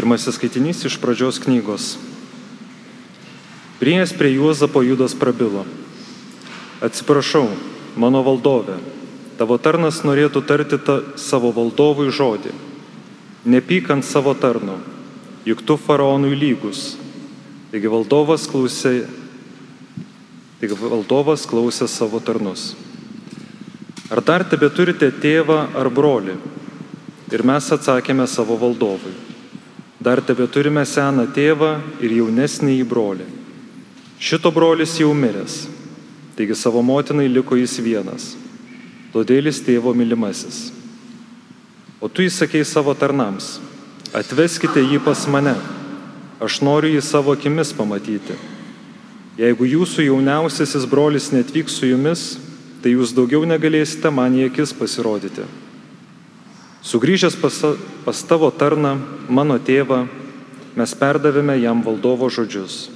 Pirmasis skaitinys iš pradžios knygos. Prieės prie Juozapo Judas prabilo. Atsiprašau, mano valdove, tavo tarnas norėtų tarti ta, savo valdovui žodį. Nepykant savo tarno, juk tu faraonui lygus. Taigi valdovas klausė, taigi valdovas klausė savo tarnus. Ar dar tebe turite tėvą ar brolį? Ir mes atsakėme savo valdovui. Dar tebe turime seną tėvą ir jaunesnį į brolį. Šito brolis jau miręs, taigi savo motinai liko jis vienas, todėl jis tėvo mylimasis. O tu įsakei savo tarnams, atveskite jį pas mane, aš noriu jį savo akimis pamatyti. Jeigu jūsų jauniausiasis brolis netvyks su jumis, tai jūs daugiau negalėsite man į akis pasirodyti. Sugryžęs pas, pas tavo tarną, mano tėvą, mes perdavėme jam valdovo žodžius.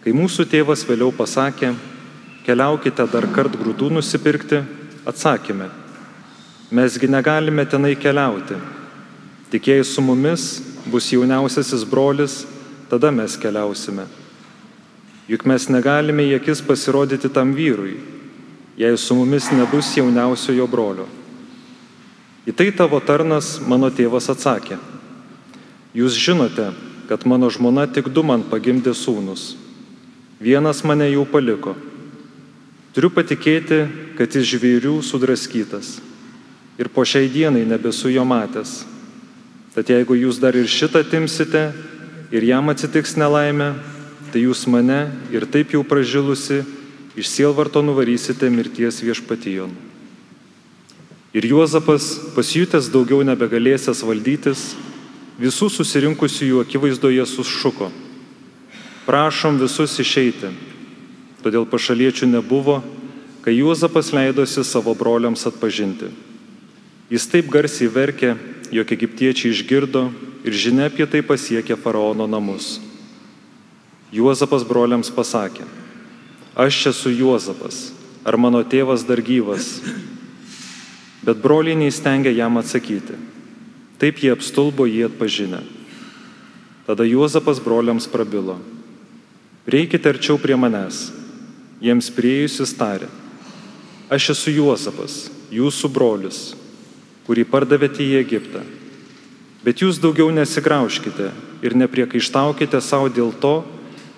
Kai mūsų tėvas vėliau pasakė, keliaukite dar kart grūdų nusipirkti, atsakėme, mesgi negalime tenai keliauti. Tik jei su mumis bus jauniausiasis brolis, tada mes keliausime. Juk mes negalime į akis pasirodyti tam vyrui, jei su mumis nebus jauniausiojo brolio. Į tai tavo tarnas mano tėvas atsakė. Jūs žinote, kad mano žmona tik du man pagimdė sūnus. Vienas mane jau paliko. Turiu patikėti, kad jis žvėrių sudraskytas. Ir po šiai dienai nebesu jo matęs. Tad jeigu jūs dar ir šitą timsite ir jam atsitiks nelaimė, tai jūs mane ir taip jau pražilusi iš sielvarto nuvarysite mirties viešpatijon. Ir Juozapas, pasijutęs daugiau nebegalėsęs valdytis, visų susirinkusių jų akivaizdoje sušuko. Prašom visus išeiti. Todėl pašaliečių nebuvo, kai Juozapas leidosi savo broliams atpažinti. Jis taip garsiai verkė, jog egiptiečiai išgirdo ir žinia apie tai pasiekė faraono namus. Juozapas broliams pasakė, aš esu Juozapas, ar mano tėvas dar gyvas? Bet broliai neįstengė jam atsakyti. Taip jie apstulbo jį atpažinę. Tada Juozapas broliams prabilo. Reikite arčiau prie manęs. Jiems prieijusis tarė. Aš esu Juozapas, jūsų brolius, kurį pardavėte į Egiptą. Bet jūs daugiau nesigrauškite ir nepriekaištaukite savo dėl to,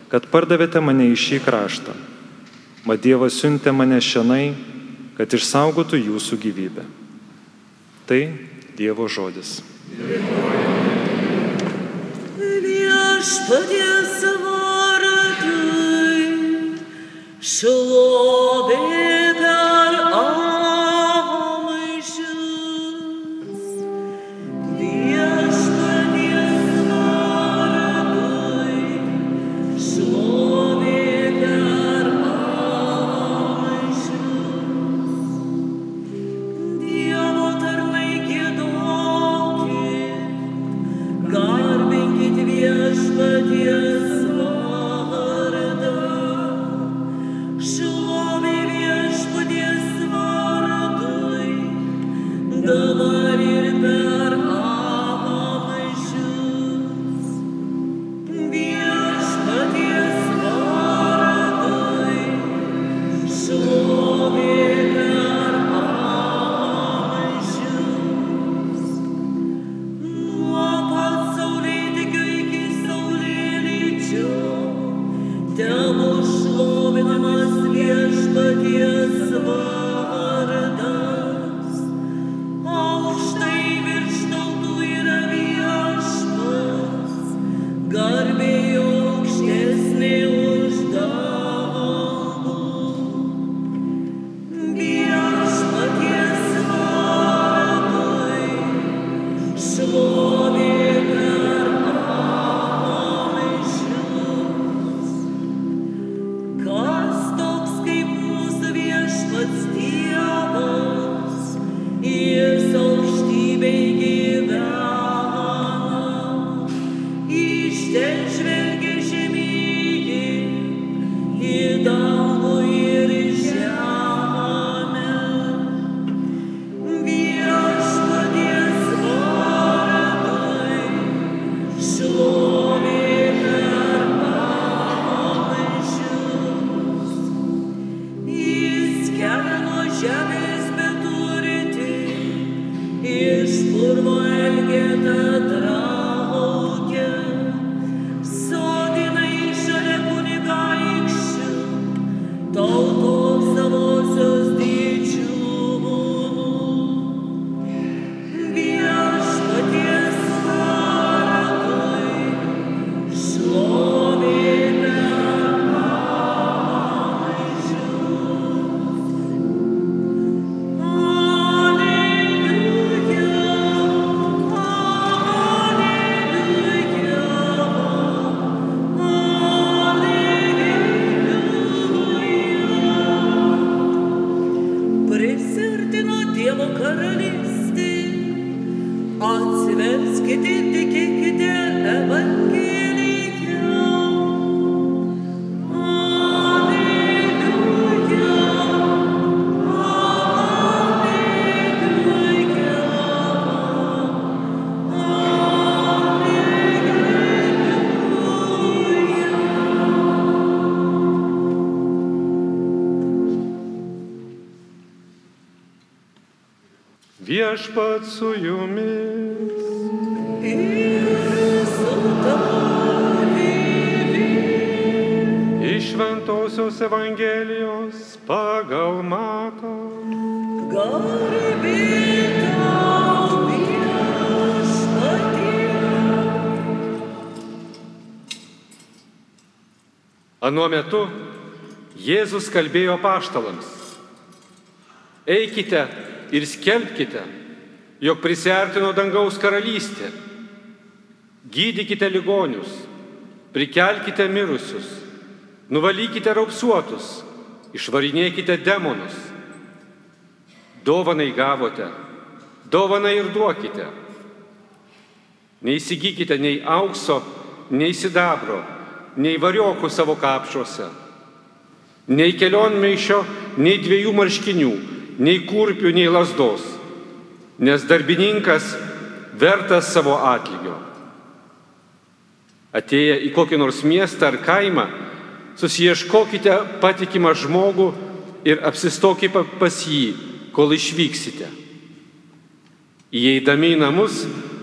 kad pardavėte mane į šį kraštą. Mat Dievas siuntė mane šiandien, kad išsaugotų jūsų gyvybę. Tai Dievo žodis. Viešpaties vardui šlovė amžius. Kas Viešpat su jumis. Iš Šventojios Evangelijos pagal viešpatie. Anuo metu Jėzus kalbėjo paštalams. Eikite ir skelbkite, jog prisertino dangaus karalystė. Gydykite ligonius, prikelkite mirusius, nuvalykite raupsuotus, išvarinėkite demonus. Dovanai gavote, dovanai ir duokite. Neįsigykite nei aukso, nei sidabro, nei variokų savo kapšuose, nei kelionmaišio, nei dviejų marškinių, nei kurpių, nei lasdos, nes darbininkas vertas savo atlygio. Atėję į kokį nors miestą ar kaimą, susieškokite patikimą žmogų ir apsistokite pas jį, kol išvyksite. Įeidami į namus,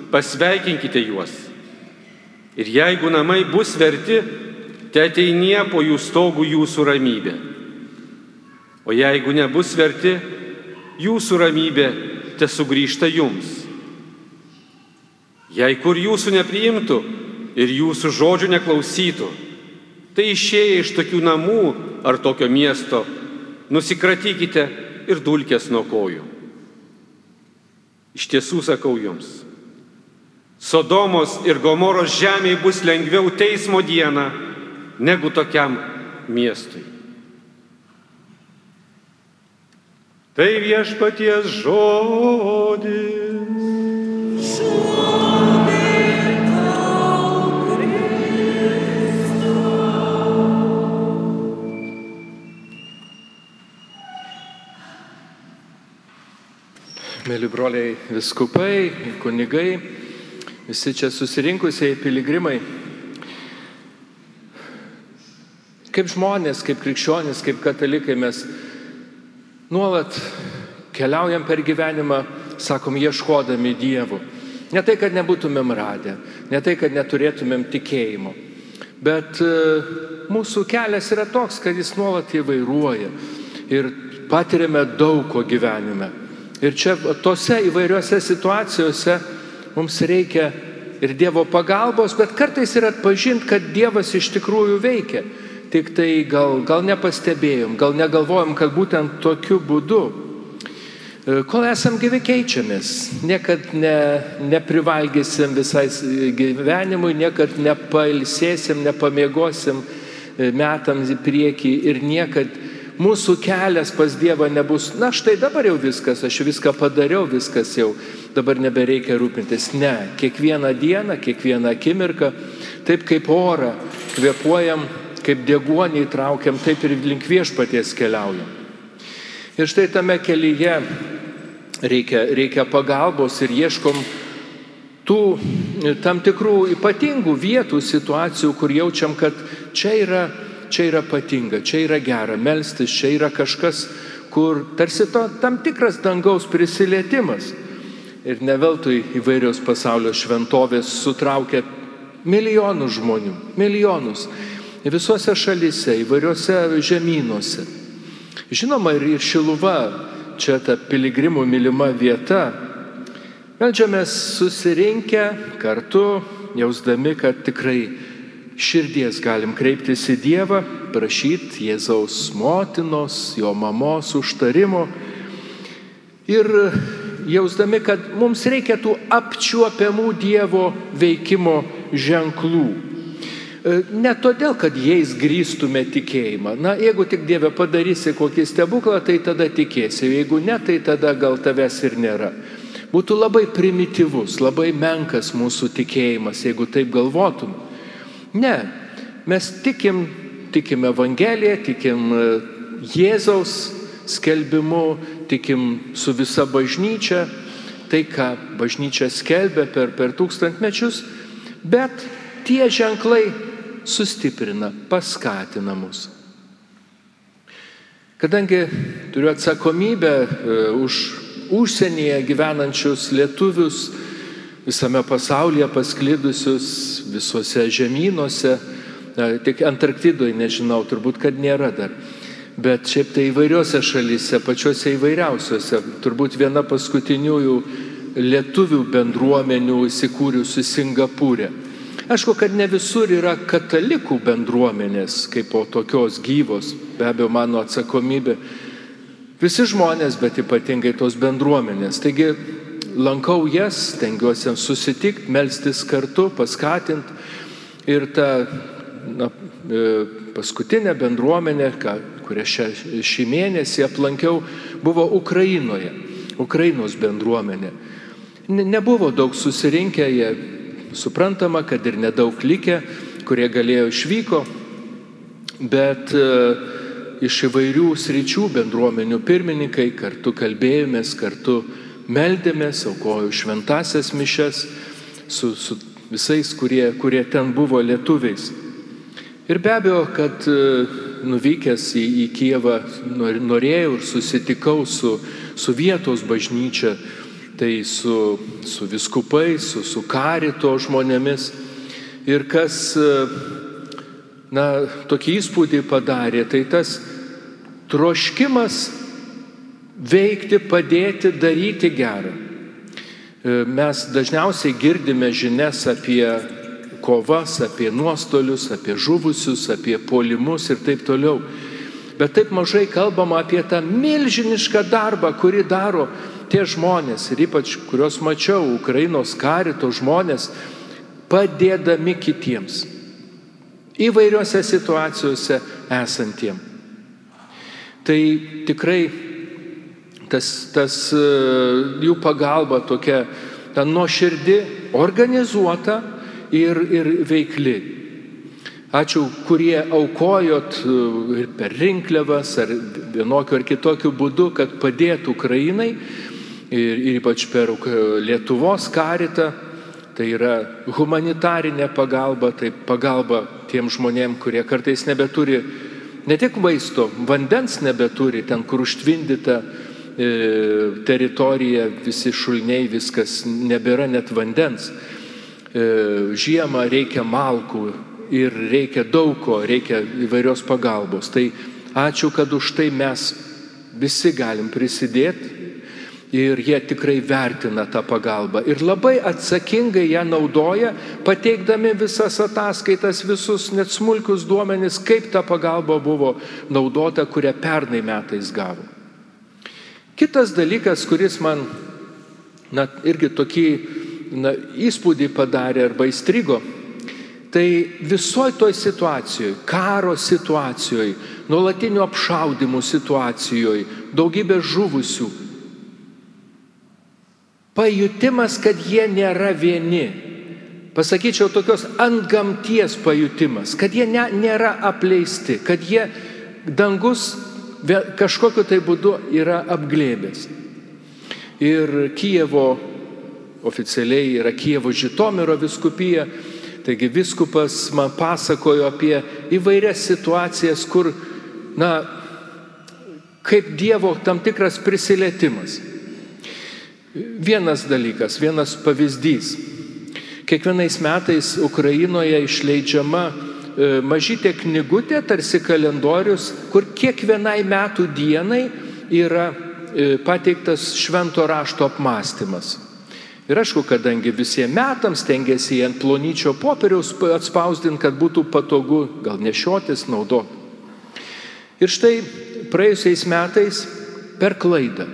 pasveikinkite juos. Ir jeigu namai bus verti, te ateinie po jų stogų jūsų ramybė. O jeigu nebus verti, jūsų ramybė te sugrįžta jums. Jei kur jūsų nepriimtų ir jūsų žodžių neklausytų, tai išėję iš tokių namų ar tokio miesto, nusikratykite ir dulkės nuo kojų. Iš tiesų sakau jums, Sodomos ir Gomoros žemėje bus lengviau teismo dieną negu tokiam miestui. Tai viešpaties žodis. Mėly broliai viskupai, kunigai, visi čia susirinkusiai piligrimai. Kaip žmonės, kaip krikščionys, kaip katalikai mes nuolat keliaujam per gyvenimą, sakom, ieškodami dievų. Ne tai, kad nebūtumėm radę, ne tai, kad neturėtumėm tikėjimo, bet e, mūsų kelias yra toks, kad jis nuolat įvairuoja ir patiriame daug ko gyvenime. Ir čia tose įvairiose situacijose mums reikia ir Dievo pagalbos, bet kartais ir atpažinti, kad Dievas iš tikrųjų veikia. Tik tai gal, gal nepastebėjom, gal negalvojom, kad būtent tokiu būdu, e, kol esam gyvi keičiamės, niekad ne, neprivalgysim visai gyvenimui, niekad nepailsėsim, nepamiegosim e, metams į priekį ir niekad mūsų kelias pas Dievą nebus, na štai dabar jau viskas, aš viską padariau, viskas jau, dabar nebereikia rūpintis. Ne, kiekvieną dieną, kiekvieną akimirką, taip kaip orą kvepuojam, kaip deguonį įtraukiam, taip ir link viešpaties keliaujam. Ir štai tame kelyje reikia, reikia pagalbos ir ieškom tų tam tikrų ypatingų vietų, situacijų, kur jaučiam, kad čia yra čia yra patinga, čia yra gera melstis, čia yra kažkas, kur tarsi to tam tikras dangaus prisilietimas. Ir ne veltui įvairios pasaulio šventovės sutraukia milijonus žmonių, milijonus. Visuose šalise, įvairiuose žemynuose. Žinoma, ir Šiluva, čia ta piligrimų mylima vieta. Meldžiamės susirinkę kartu, jausdami, kad tikrai širdies galim kreiptis į Dievą, prašyti Jėzaus motinos, jo mamos užtarimo ir jausdami, kad mums reikia tų apčiuopiamų Dievo veikimo ženklų. E, Ne todėl, kad jais grįstume tikėjimą. Na, jeigu tik Dieve padarysi kokį stebuklą, tai tada tikėsi. Jeigu ne, tai tada gal tavęs ir nėra. Būtų labai primityvus, labai menkas mūsų tikėjimas, jeigu taip galvotum. Ne, mes tikim, tikim Evangeliją, tikim e, Jėzaus skelbimu, tikim su visa bažnyčia, tai ką bažnyčia skelbia per, per tūkstantmečius, bet tie ženklai sustiprina, paskatina mus. Kadangi turiu atsakomybę e, už užsienyje gyvenančius lietuvius, visame pasaulyje pasklidusius, visuose žemynuose, na, tik Antarktidoje nežinau, turbūt, kad nėra dar. Bet šiaip tai įvairiuose šalyse, pačiuose įvairiausiuose, turbūt viena paskutiniųjų lietuvių bendruomenių įsikūrusių Singapūrė. Aišku, kad ne visur yra katalikų bendruomenės kaip po tokios gyvos, be abejo mano atsakomybė. Visi žmonės, bet ypatingai tos bendruomenės. Taigi lankau jas, tengiuosi susitikti, melstis kartu, paskatinti. Ir ta na, e, paskutinė bendruomenė, kurią šį mėnesį aplankiau, buvo Ukrainoje. Ukrainos bendruomenė. Ne- Nebuvo daug susirinkę, jie suprantama, kad ir nedaug likę, kurie galėjo išvyko, bet e, iš įvairių sričių bendruomenių pirmininkai kartu kalbėjomės, kartu meldėmės, aukojo šventasias mišes su, su visais, kurie, kurie ten buvo lietuviais. Ir be abejo, kad e, nuvykęs į, į Kievą nor- norėjau ir susitikau su, su vietos bažnyčia, tai su, su viskupais, su, su karito žmonėmis. Ir kas, e, na, tokį įspūdį padarė, tai tas troškimas veikti, padėti, daryti gerą. E, Mes dažniausiai girdime žinias apie kovas, apie nuostolius, apie žuvusius, apie polimus ir taip toliau. Bet taip mažai kalbama apie tą milžinišką darbą, kurį daro tie žmonės ir ypač kuriuos mačiau, Ukrainos karito žmonės, padėdami kitiems. Įvairiose situacijose esantiem. Tai tikrai tas, tas e, jų pagalba tokia, ta nuoširdi, organizuota ir, ir veikli. Ačiū, kurie aukojot e, ir per rinkliavas ar vienokiu ar kitokiu būdu, kad padėtų Ukrainai ir, ir ypač per Uk- Lietuvos karitą. Tai yra humanitarinė pagalba, tai pagalba tiem žmonėm, kurie kartais nebeturi ne tik maisto, vandens nebeturi, ten kur užtvindyta e, teritorija, visi šulniai, viskas nebėra net vandens. E, žiemą reikia malkų ir reikia daug ko, reikia įvairios pagalbos. Tai ačiū, kad už tai mes visi galim prisidėti ir jie tikrai vertina tą pagalbą. Ir labai atsakingai ją naudoja, pateikdami visas ataskaitas, visus net smulkius duomenis, kaip ta pagalba buvo naudota, kurią pernai metais gavo. Kitas dalykas, kuris man na, irgi tokį na, įspūdį padarė arba įstrigo, tai visoji toj situacijoje, karo situacijoje, nuolatinių apšaudimų situacijoje, daugybė žuvusių, pajutimas, kad jie nėra vieni. Pasakyčiau, tokios ant gamties pajutimas, kad jie ne, nėra apleisti, kad jie dangus kažkokiu tai būdu yra apglėbęs. Ir Kijevo, oficialiai yra Kijevo Žitomiro viskupija, taigi viskupas man pasakojo apie įvairias situacijas, kur, na, kaip Dievo tam tikras prisilietimas. Vienas dalykas, vienas pavyzdys. Kiekvienais metais Ukrainoje išleidžiama e, mažytė knygutė, tarsi kalendorius, kur kiekvienai metų dienai yra e, pateiktas švento rašto apmąstymas. Ir aišku, kadangi visiems metams tengiasi ant plonyčio popieriaus atspausdinti, kad būtų patogu gal nešiotis, naudoti. Ir štai praėjusiais metais per klaidą,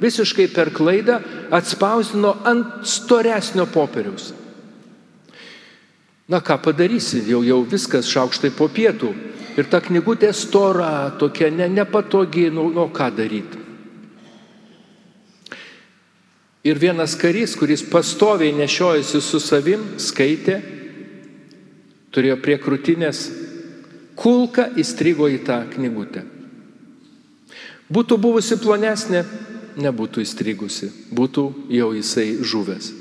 visiškai per klaidą atspausdino ant storesnio popieriaus. Na ką padarysi, jau, jau viskas šaukštai po pietų. Ir ta knygutė stora, tokia ne, nepatogi, nu, nu ką daryti. Ir vienas karys, kuris pastoviai nešiojasi su savim, skaitė, turėjo prie krūtinės, kulka įstrigo į tą knygutę. Būtų buvusi plonesnė, nebūtų įstrigusi, būtų jau jisai žuvęs.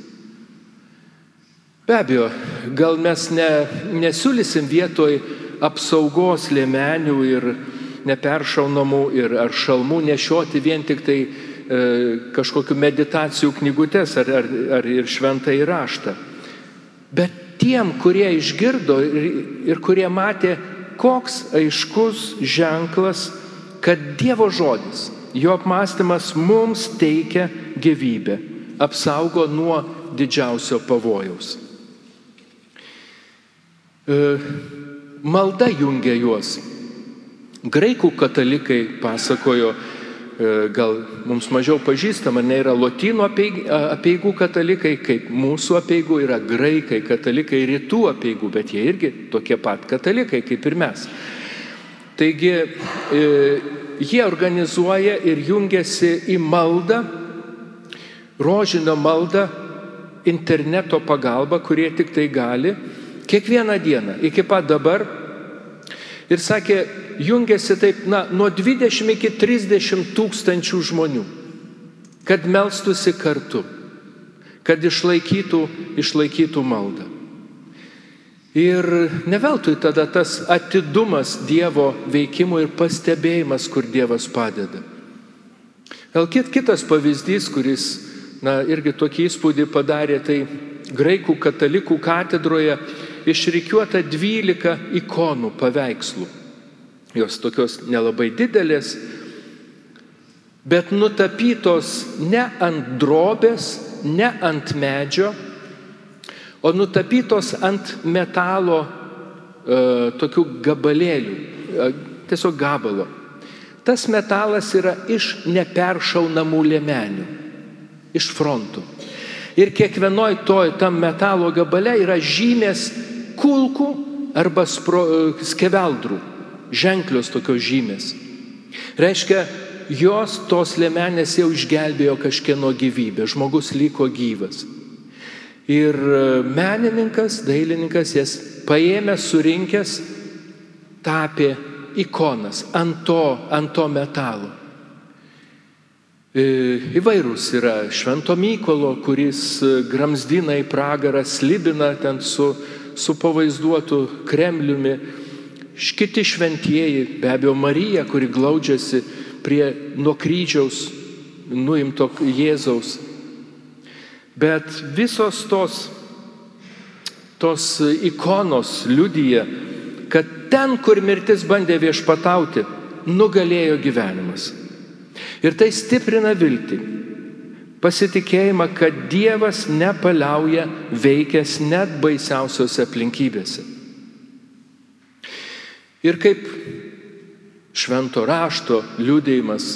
Be abejo, gal mes ne, nesiūlysim vietoj apsaugos lėmenių ir neperšaunamų ir ar šalmų nešioti vien tik tai kažkokiu meditacijų knygutes ar, ar, ar ir šventą įraštą. Bet tiem, kurie išgirdo ir, ir kurie matė, koks aiškus ženklas, kad Dievo žodis, jo apmąstymas mums teikia gyvybę, apsaugo nuo didžiausio pavojaus. E, malda jungia juos. Graikų katalikai pasakojo, e, gal mums mažiau pažįstama, ne yra lotynų apieigų katalikai, kaip mūsų apieigų yra graikai katalikai rytų apieigų, bet jie irgi tokie pat katalikai kaip ir mes. Taigi e, jie organizuoja ir jungiasi į maldą, rožinio maldą interneto pagalba, kurie tik tai gali, kiekvieną dieną, iki pat dabar. Ir sakė, jungiasi taip, na, nuo 20 iki 30 tūkstančių žmonių, kad melstusi kartu, kad išlaikytų, išlaikytų maldą. Ir neveltui tada tas atidumas Dievo veikimo ir pastebėjimas, kur Dievas padeda. Gal kitas pavyzdys, kuris, na, irgi tokį įspūdį padarė, tai graikų katalikų katedroje išrikiuota 12 ikonų paveikslų. Jos tokios nelabai didelės, bet nutapytos ne ant drobės, ne ant medžio, o nutapytos ant metalo e, tokių gabalėlių, e, tiesiog gabalo. Tas metalas yra iš neperšaunamų lėmenių, iš frontų. Ir kiekvienoj toj tam metalo gabale yra žymės kulkų arba spro, skeveldrų, ženklios tokios žymės. Reiškia, jos tos lėmenės jau išgelbėjo kažkieno gyvybę, žmogus liko gyvas. Ir menininkas, dailininkas jas paėmė, surinkęs, tapė ikonas ant to, ant to metalo. E, įvairūs yra Švento Mykolo, kuris gramzdina į pragarą, slibina ten su su pavaizduotu Kremliumi, kiti šventieji, be abejo Marija, kuri glaudžiasi prie nuo kryžiaus nuimto Jėzaus. Bet visos tos, tos ikonos liudyja, kad ten, kur mirtis bandė viešpatauti, nugalėjo gyvenimas. Ir tai stiprina viltį Pasitikėjimą, kad Dievas nepaliauja veikęs net baisiausiose aplinkybėse. Ir kaip švento rašto liūdėjimas,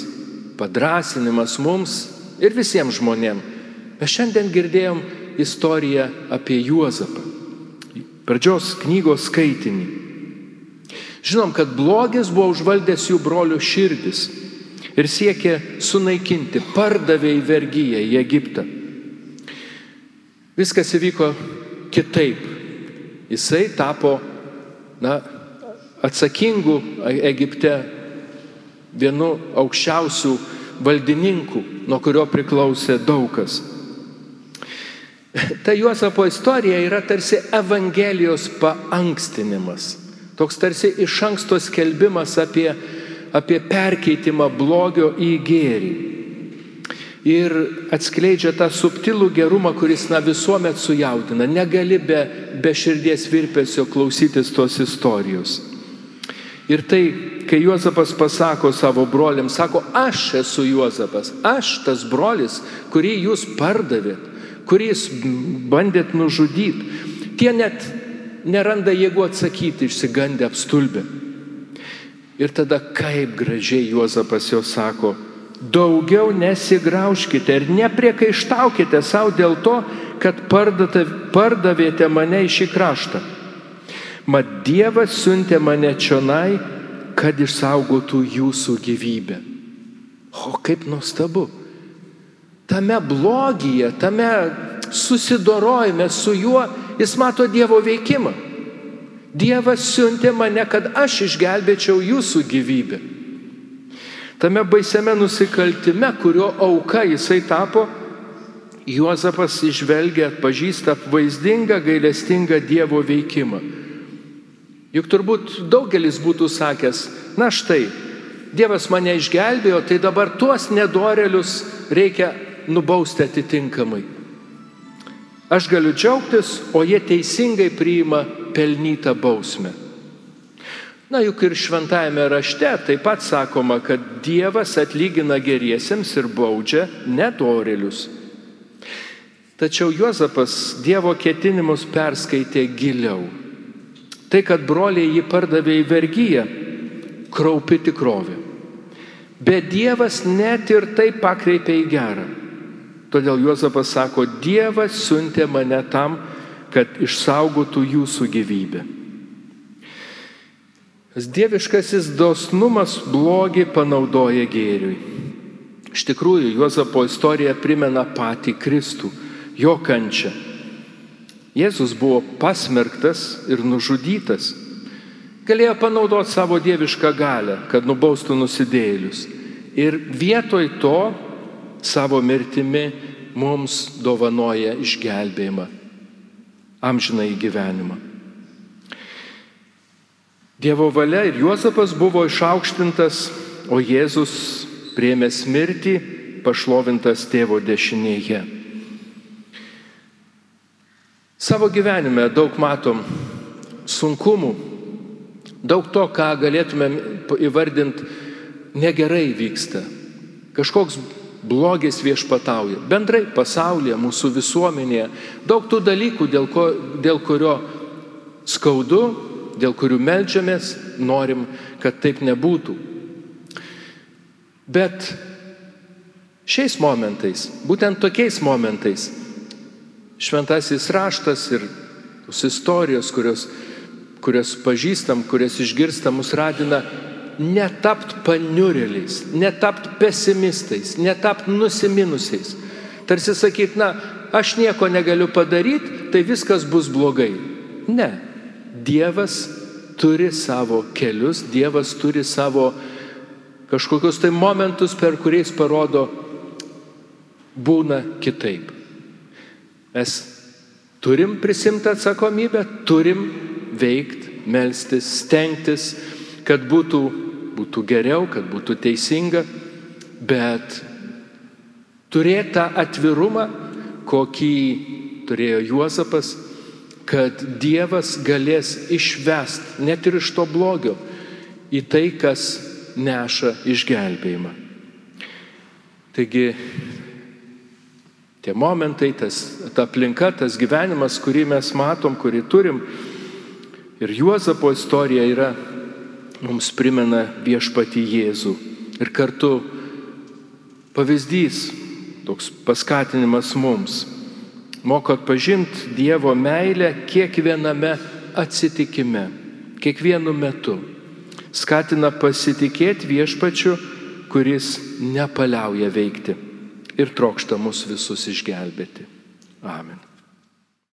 padrasinimas mums ir visiems žmonėms. Mes šiandien girdėjom istoriją apie Juozapą. Pradžios knygos skaitinį. Žinom, kad blogis buvo užvaldęs jų brolių širdis ir siekė sunaikinti, pardavė į vergyją į Egiptą. Viskas įvyko kitaip. Jisai tapo na, atsakingu Egipte vienu aukščiausių valdininkų, nuo kurio priklausė daugas. Ta Juozapo istorija yra tarsi Evangelijos paankstinimas. Toks tarsi iš anksto skelbimas apie apie perkeitimą blogio į gėrį. Ir atskleidžia tą subtilų gerumą, kuris na, visuomet sujaudina. Negali be, be širdies virpesio klausytis tos istorijos. Ir tai, kai Juozapas pasako savo broliams, sako, aš esu Juozapas, aš tas brolis, kurį jūs pardavėt, kurį jūs bandėt nužudyti, tie net neranda jėgų atsakyti, išsigandę, apstulbę. Ir tada kaip gražiai Juozapas jo sako, daugiau nesigraužkite ir nepriekaištaukite savo dėl to, kad pardavėte mane į šį kraštą. Mat Dievas siuntė mane čionai, kad išsaugotų jūsų gyvybę. O kaip nuostabu. Tame blogyje, tame susidorojime su juo, jis mato Dievo veikimą. Dievas siuntė mane, kad aš išgelbėčiau jūsų gyvybę. Tame baisiame nusikaltime, kurio auka jisai tapo, Juozapas išvelgia, atpažįsta vaizdingą, gailestingą Dievo veikimą. Juk turbūt daugelis būtų sakęs, na štai, Dievas mane išgelbėjo, tai dabar tuos nedorelius reikia nubausti atitinkamai. Aš galiu džiaugtis, o jie teisingai priima pelnytą bausmę. Na juk ir šventajame rašte taip pat sakoma, kad Dievas atlygina geriesiems ir baudžia nedorelius. Tačiau Juozapas Dievo ketinimus perskaitė giliau. Tai, kad broliai jį pardavė į vergyją, kraupi tikrovė. Bet Dievas net ir tai pakreipė į gerą. Todėl Juozapas sako, Dievas siuntė mane tam, kad išsaugotų jūsų gyvybę. Dieviškasis dosnumas blogį panaudoja gėriui. Iš tikrųjų, Juozapo istorija primena patį Kristų, jo kančią. Jėzus buvo pasmerktas ir nužudytas. Galėjo panaudoti savo dievišką galę, kad nubaustų nusidėlius. Ir vietoj to savo mirtimi mums dovanoja išgelbėjimą, amžiną į gyvenimą. Dievo valia ir Juozapas buvo išaukštintas, o Jėzus priemęs mirtį pašlovintas tėvo dešinėje. Savo gyvenime daug matom sunkumų, daug to, ką galėtumėm įvardinti negerai vyksta. Kažkoks blogis viešpatauja. Bendrai pasaulyje, mūsų visuomenėje. Daug tų dalykų, dėl, ko, dėl kurio skaudu, dėl kurių melžiamės, norim, kad taip nebūtų. Bet šiais momentais, būtent tokiais momentais, šventasis raštas ir tos istorijos, kurios, kurias pažįstam, kurias išgirstam, mus radina netapt paniurėliais, netapt pesimistais, netapt nusiminusiais. Tarsi sakyt, na, aš nieko negaliu padaryti, tai viskas bus blogai. Ne. Dievas turi savo kelius, Dievas turi savo kažkokius tai momentus, per kuriais parodo, būna kitaip. Mes turim prisimti atsakomybę, turim veikti, melstis, stengtis, kad būtų, būtų geriau, kad būtų teisinga, bet turėti tą atvirumą, kokį turėjo Juozapas, kad Dievas galės išvest net ir iš to blogio į tai, kas neša išgelbėjimą. Taigi tie momentai, tas, ta aplinka, tas gyvenimas, kurį mes matom, kurį turim, ir Juozapo istorija yra, mums primena viešpati Jėzų. Ir kartu pavyzdys, toks paskatinimas mums. Moko atpažinti Dievo meilę kiekviename atsitikime, kiekvienu metu skatina pasitikėti viešpačiu, kuris nepaliauja veikti ir trokšta mus visus išgelbėti. Amen.